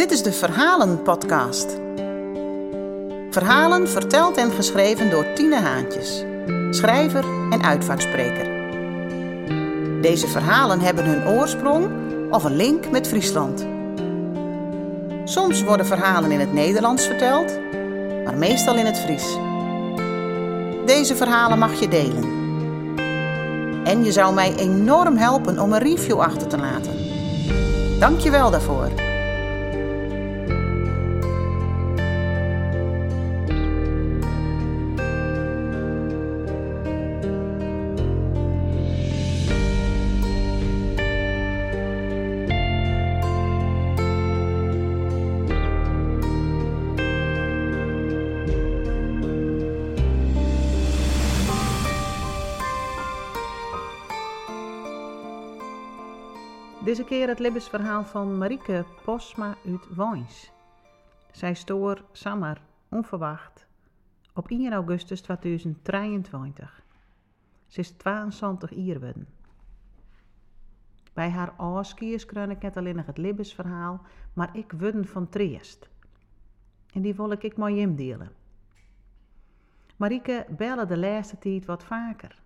Dit is de Verhalen-podcast. Verhalen verteld en geschreven door Tine Haantjes, schrijver en uitvaartspreker. Deze verhalen hebben hun oorsprong of een link met Friesland. Soms worden verhalen in het Nederlands verteld, maar meestal in het Fries. Deze verhalen mag je delen. En je zou mij enorm helpen om een review achter te laten. Dank je wel daarvoor. Deze keer het levensverhaal van Marieke Posma uit Woins. Zij stoor Samar onverwacht op 1 augustus 2023. Ze is 22 jaar. Bij haar oorskiers kreeg ik net alleen nog het levensverhaal, maar ik word van Triest. En die wil ik ik met delen. Marieke bellen de laatste tijd wat vaker.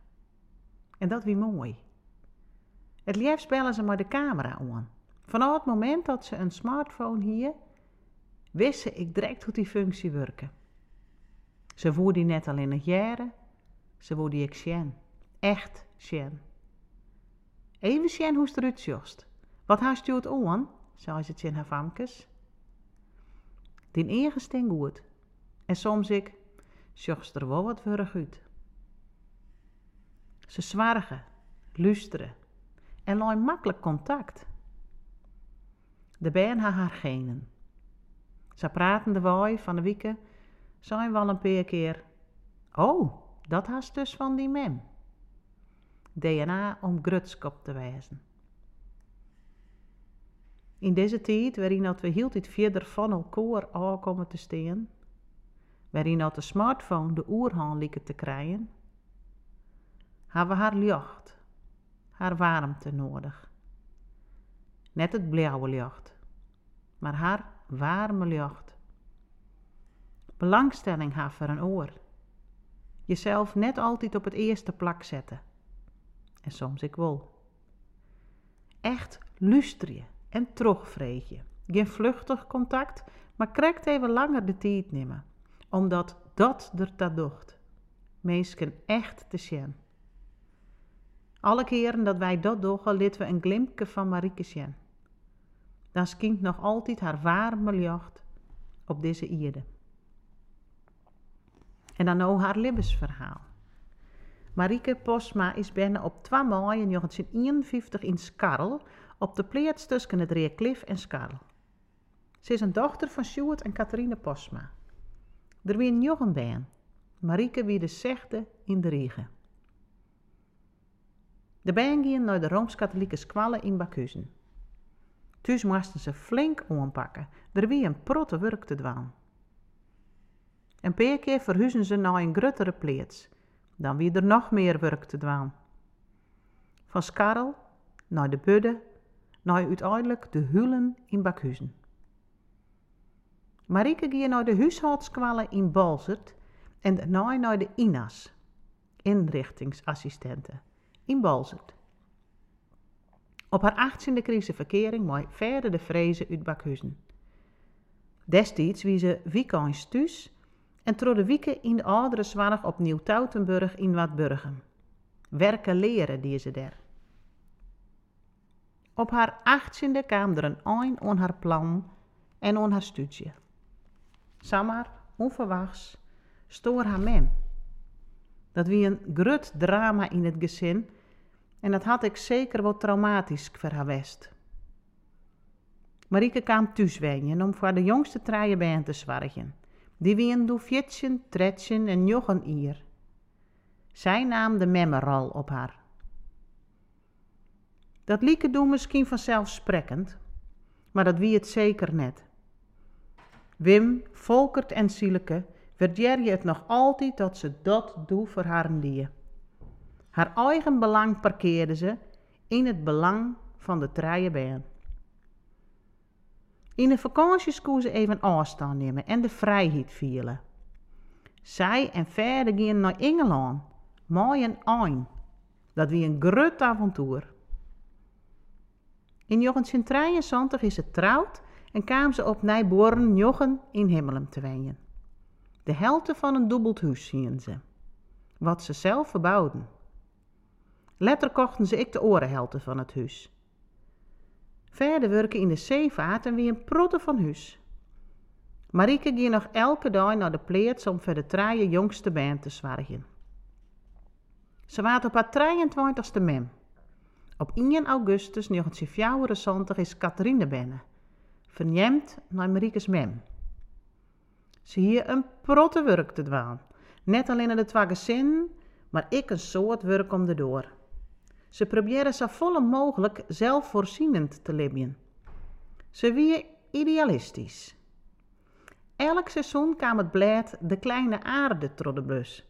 En dat wie mooi. Het liefst bellen ze maar de camera aan. Vanaf het moment dat ze een smartphone hier, wist ze ik direct hoe die functie werken. Ze voer die net al in het jaren, ze voer die ik sjen. Echt sjen. Even sjen hoe het eruit. Wat haast je het aan, zei ze in haar famkes. Die sting goed. En soms ik, jost er wel wat wurg uit. Ze zwargen, luisteren en looi makkelijk contact. De ben ha haar genen. Ze praten de waai van de wieken, zijn wel een paar keer. Oh, dat haast dus van die mem. DNA om grutskop te wijzen. In deze tijd, waarin dat we heel dit verder van elkaar aankomen te staan, waarin dat de smartphone de oerhaan lieken te krijgen, hebben we haar licht haar warmte nodig. Net het blauwe licht, maar haar warme licht. Belangstelling haar voor een oor. Jezelf net altijd op het eerste plak zetten. En soms ik wil. Echt luisteren en terugvreet je. Geen vluchtig contact, maar krijgt even langer de tijd nemen. Omdat dat er dat docht. Meesken echt te zien. Alle keren dat wij dat doen, lieten we een glimpje van Marieke zien. Dan skint nog altijd haar warme licht op deze ierde. En dan nou haar levensverhaal. Marieke Posma is binnen op 2 mei 1951 in Skarl, op de plaats tussen het Reeklif en Skarl. Ze is een dochter van Sjoerd en Catharine Posma. Er wie een baan. Marieke wie de zegde in de regen. De gingen naar de Rooms-Katholieke squallen in Bakhuizen. Thuis moesten ze flink aanpakken, er wie een protte werk te doen. Een paar keer verhuizen ze naar een gruttere plaats, dan wie er nog meer werk te doen. Van Skarrel naar de Budde, naar uiteindelijk de Hulen in Bakhuizen. Marieke ging naar de huishoudskwallen in Balzert en daarna naar de INAS, inrichtingsassistenten in Balzert. Op haar achttiende kreeg ze verkering verder de vrezen uit Bakhuizen. Destijds wie ze weekends thuis en de wieken in de oudere zwaar op Nieuw-Tautenburg in Watburgen. Werken leren die ze daar. Op haar achttiende kwam er een eind aan haar plan en aan haar studie. Samar, onverwachts, stoor haar mem. Dat wie een grut drama in het gezin en dat had ik zeker wat traumatisch voor. Marieke kwam thuis om voor de jongste treien bij te zwargen. Die wien doe fjitschen, tretschen en jochen ier. Zij nam de memmeral op haar. Dat lieke doen misschien vanzelfsprekend, maar dat wie het zeker net. Wim, Volkert en Sieleke waardeer je het nog altijd dat ze dat doen voor haar die. Haar eigen belang parkeerde ze in het belang van de trije baan. In de vakanties koe ze even afstand nemen en de vrijheid vieren. Zij en verder gingen naar Engeland, mooi en ein. Dat wie een groot avontuur. In 1923 is ze trouwd en kwam ze op Nijboren Jochen in Himmelum te wonen. De helte van een dubbeld huis zien ze, wat ze zelf verbouwden. Letter kochten ze ik de orenhelte van het huis. Verder werken in de zeevaart en wie een protte van huis. Marieke ging nog elke dag naar de pleats om voor de traaie jongste band te zwargen. Ze waart op haar 23ste mem. Op 1 augustus 1974 is Catharine binnen, verneemd naar Mariekes mem. Ze hier een protte werk te doen. Net alleen in de twee gezinnen, maar ik een soort werk om de door. Ze proberen zo volle mogelijk zelfvoorzienend te leven. Ze wie idealistisch. Elk seizoen kwam het blad De Kleine Aarde tot de bus.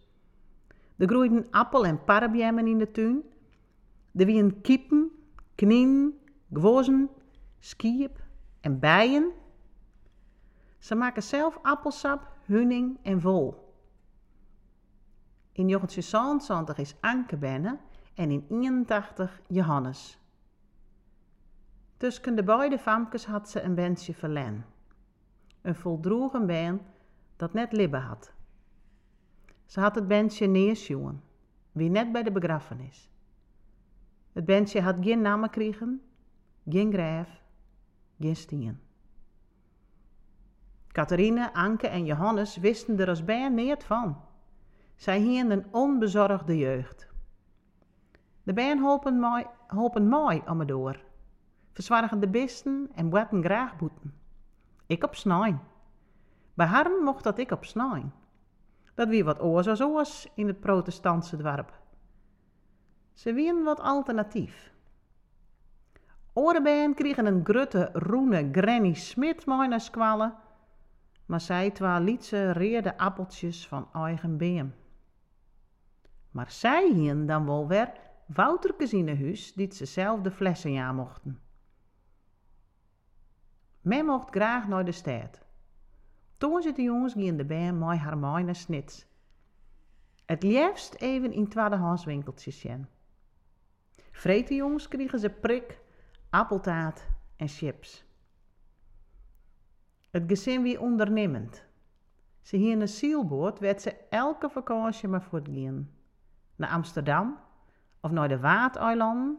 Er groeiden appel- en parabjemmen in de tuin. Er wien kiepen, knien, gwozen, skiep en bijen. Ze maken zelf appelsap, hunning en vol. In 1976 is Anke binnen en in 81 Johannes. Tussen de beide famkes had ze een wensje verlen. Een voldroegen been dat net libben had. Ze had het bandje neersjoen, wie net bij de begrafenis. Het bandje had geen namen kregen, geen graaf, geen stien. Catharine, Anke en Johannes wisten er als band niet van. Zij hien een onbezorgde jeugd. De band holpen mooi, om me door. Verzwargen de bisten en wetten graag boeten. Ik op snijn. Bij mocht dat ik op snijn. Dat wie wat oors als oors in het protestantse dorp. Ze wien wat alternatief. Orenbeen kregen een grutte, roene Granny Smit mooi naar maar zij twa liet ze reerde appeltjes van eigen beem. Maar zij hien dan wel weer Wouterkes in huis die ze zelf de flessen ja mochten. Men mocht graag naar de stad. Toen zitten de jongens gingen de band mooi haar naar snits. Het liefst even in tweedehands winkeltjes zien. Vreten jongens kregen ze prik, appeltaart en chips. Het gezin wie ondernemend. Ze hier een zielboot werd ze elke vakantie maar voortgaan. Naar Amsterdam of naar de Waadeilanden.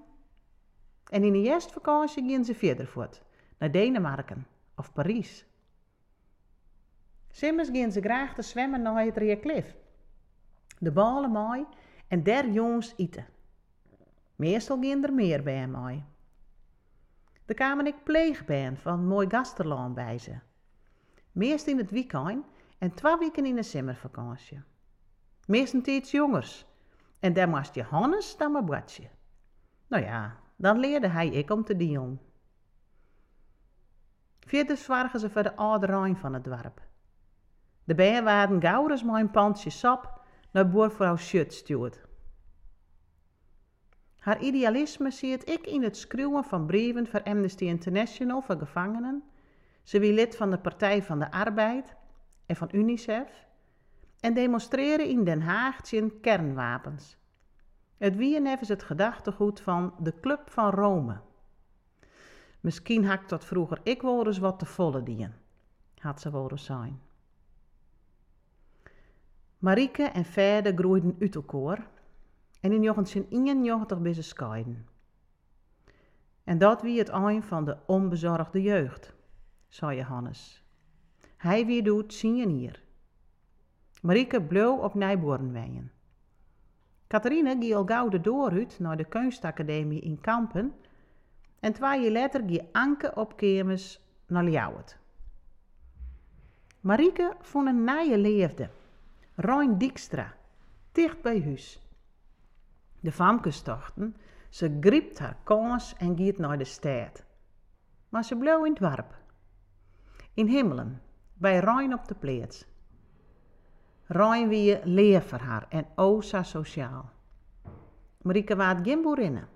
En in de eerste vakantie gingen ze verder voort, naar Denemarken of Parijs. Simmers gingen ze graag te zwemmen naar het Rieklif. De ballen mooi en der jongens eten. Meestal gingen er meer bij mij. Er kwamen ik pleegband van Mooi Gasterland bij ze. Meest in het weekend en twee weken in de zomervakantie. Meestal iets jongers. En daar moest Johannes dan maar bradje. Nou ja, dan leerde hij ik om te dienen. Verder zwargen ze voor de oude Rijn van het dorp. De bijen waren als mijn pandje sap naar boervrouw Schut stuurt. Haar idealisme ziet ik in het schreeuwen van brieven voor Amnesty International voor gevangenen. Ze wie lid van de Partij van de Arbeid en van UNICEF en demonstreren in Den Haag zijn kernwapens. Het wie nevens het gedachtegoed van de Club van Rome. Misschien had dat vroeger ik wel eens wat te volle dien, had ze wel zijn. Marieke en Ferde groeiden uit elkaar en in 1991 bij ze scheiden. En dat wie het eind van de onbezorgde jeugd, zei Johannes. Hij wie doet zien hier. Marieke bleef op Nijboren weien. Catharine ging al gauw de dooruit naar de kunstacademie in Kampen en twee jaar later ging Anke op kermis naar Ljouwert. Marieke vond een nieuwe leefde, Rijn Dijkstra, dicht bij huis. De famkes tochten, ze griept haar kans en giet naar de stad. Maar ze bleef in het warp. In Himmelen, bij Rijn op de plaats. Rijn wie leer voor haar en osa sociaal. Marieke waard geen.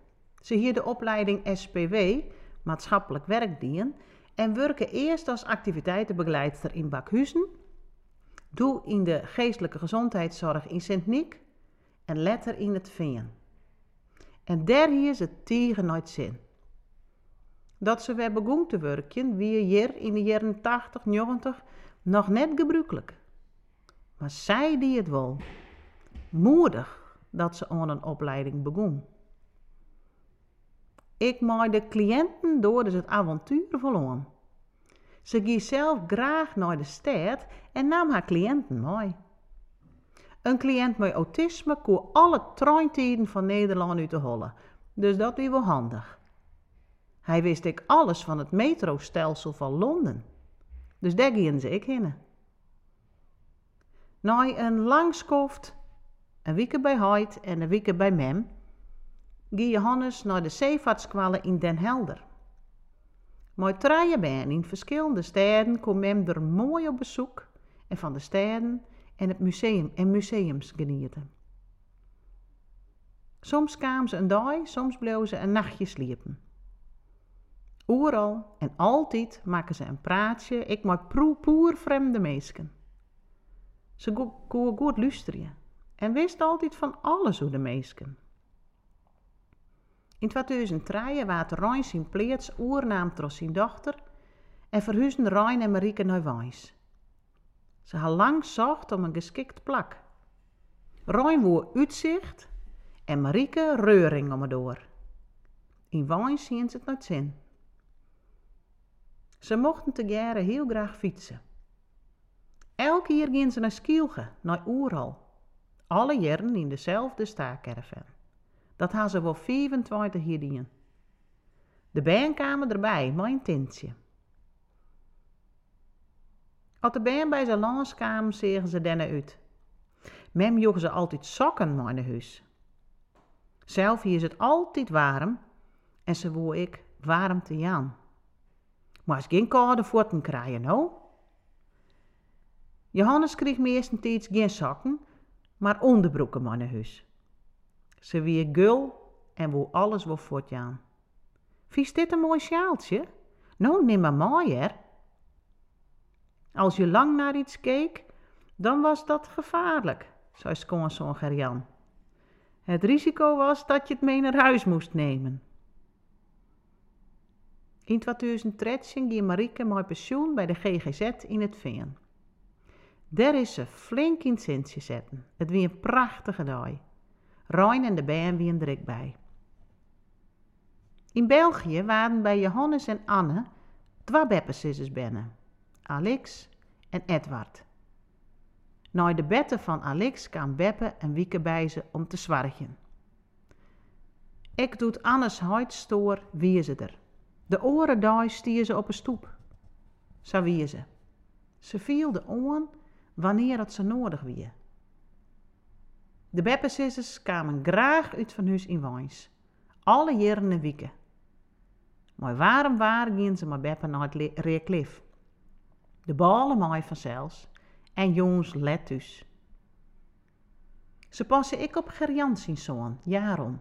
Ze hier de opleiding SPW, maatschappelijk werkdien, en werken eerst als activiteitenbegeleidster in Bakhuizen, doe in de geestelijke gezondheidszorg in Sint-Niek en letter in het Veen. En daar hier ze tegen nooit zin. Dat ze weer begon te werken, wie hier in de jaren 80, 90 nog net gebruikelijk. Maar zij die het wel. Moedig dat ze aan een opleiding begon. Ik maak de cliënten door dus het avontuur verloren. Ze ging zelf graag naar de stad en nam haar cliënten mee. Een cliënt met autisme kon alle treintijden van Nederland uit te hollen, dus dat was wel handig. Hij wist ik alles van het metrostelsel van Londen, dus daar gingen ze ik heen. Na een langskoft, een week bij Heid en een week bij Mem, ging Johannes naar de zeevaartskwallen in Den Helder. Met treien ben in verschillende steden kwam Mem er mooi op bezoek en van de steden en het museum en museums genieten. Soms kwamen ze een dag, soms bleven ze een nachtje sliepen. Overal en altijd maken ze een praatje, ik maar poer vreemde meesken. Ze kon goed luisteren en wist altijd van alles hoe de meesken. In 2003 waard Rijn zijn pleets oernaam trots zijn dochter en verhuisden Rijn en Marieke naar Wijs. Ze had lang zocht om een geschikt plak. Rijn woer uitzicht en Marieke reuring om door. In Wijs zien ze het nooit zin. Ze mochten te jaren heel graag fietsen. Elke keer gingen ze naar Skielge, naar Oeral. Alle jaren in dezelfde staakerven. Dat hadden ze wel 25 jaar De band kwamen erbij, mijn tintje. Als de band bij zijn lans kwamen, zeggen ze dan uit. Mem joegen ze altijd sokken naar huis. Zelf is het altijd warm en ze woe ik warmte Jan. Maar geen koude voeten krijgen, nou? Johannes kreeg meestentijds geen sokken, maar onderbroeken naar huis. Ze wie gul en woe alles wel voortjaan. Vies dit een mooi sjaaltje? Nou, neem maar mooi, hè? Als je lang naar iets keek, dan was dat gevaarlijk, zei schoonzoon Gerjan. Het risico was dat je het mee naar huis moest nemen. In 2013 ging Marieke mijn pensioen bij de GGZ in het Veen. Daar is ze flink in het zetten. Het wie een prachtige dag. Rijn en de band wie een bij. In België waren bij Johannes en Anne twee beppensissers binnen. Alex en Edward. Na de betten van Alex kwam Beppe en Wieke bij ze om te zwargen. Ik doet Annes stoor wie ze er. De oren daar stier ze op een stoep. Zo wie ze. Ze viel de oren wanneer het ze nodig wie. De beppensissers kwamen graag uit van huis in Wijns. Alle jaren en weken. Maar waarom waren gingen ze maar beppen naar het Reeklif. De ballen mooi vanzelfs en jongens let dus. Ze passen ik op Gerjan zijn zoon, Jaron.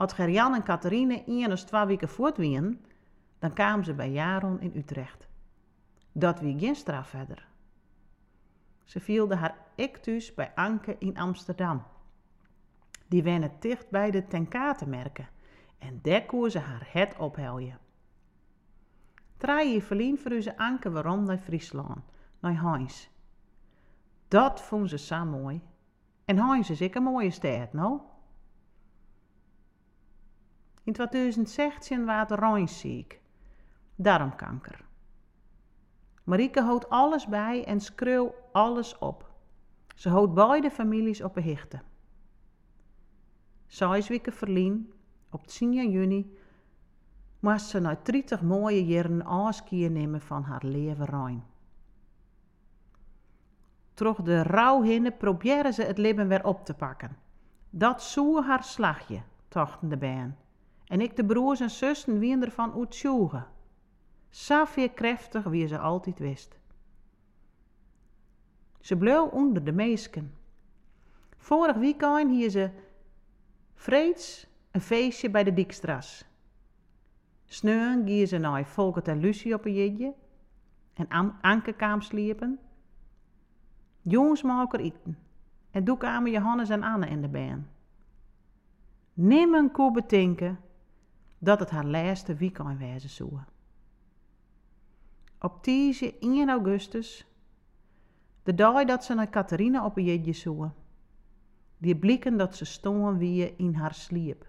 Als Gerjan en Catharine één of twee weken voortwien, dan kwamen ze bij Jaron in Utrecht. Dat wie geen straf verder. Ze vielde haar ik thuis bij Anke in Amsterdam. Die wennen dicht bij de tenkatenmerken en daar ze haar het opheljen. Draai je verlien voor Anke waarom naar Friesland, naar Heinz. Dat vond ze zo mooi. En Heinz is ik een mooie stad, nou? In 2016 werd Rijns ziek. Darmkanker. Marieke houdt alles bij en schreeuwt alles op. Ze houdt beide families op een hichte. Zes weken verlien, op 10 juni, moest ze na 30 mooie jaren afscheid nemen van haar leven rein. Troch de rouw heen probeerde ze het leven weer op te pakken. Dat zoe haar slagje, tochten de baan. En ik de broers en zussen wien ervan uitsjoegen. Safie krachtig wie ze altijd wist. Ze bleef onder de meesken. Vorig weekend hier ze vreeds een feestje bij de Dijkstras. Sneun gingen ze naar Volkert en Lucie op een jitje en An Anke kwam sliepen. Jongens maken eten en doe kwamen Johannes en Anne in de baan. Een koe betinken dat het haar laatste weekend wezen zou. Op 1 augustus, de dag dat ze naar Catharina op een jitje zoeken, die blikken dat ze stonden wie in haar sliep.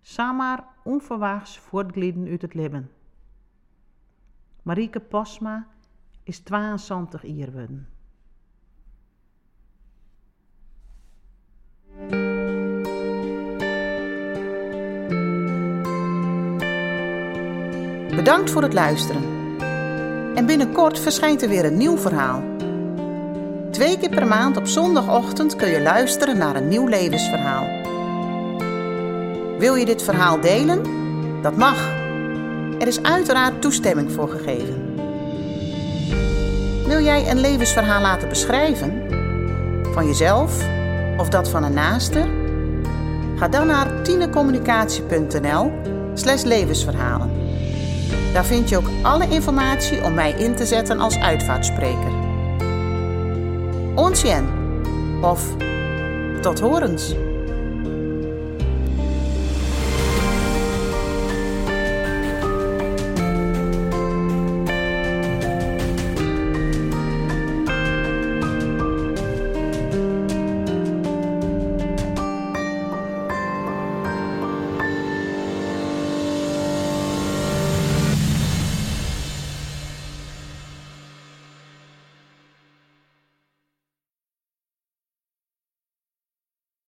Samar onverwachts voortgliden uit het leven. Marieke Posma is 22 jaar geworden. Bedankt voor het luisteren. En binnenkort verschijnt er weer een nieuw verhaal. Twee keer per maand op zondagochtend kun je luisteren naar een nieuw levensverhaal. Wil je dit verhaal delen? Dat mag. Er is uiteraard toestemming voor gegeven. Wil jij een levensverhaal laten beschrijven? Van jezelf of dat van een naaste? Ga dan naar tinecommunicatie.nl slash levensverhalen. Daar vind je ook alle informatie om mij in te zetten als uitvaartspreker. Onsjen of tot horens.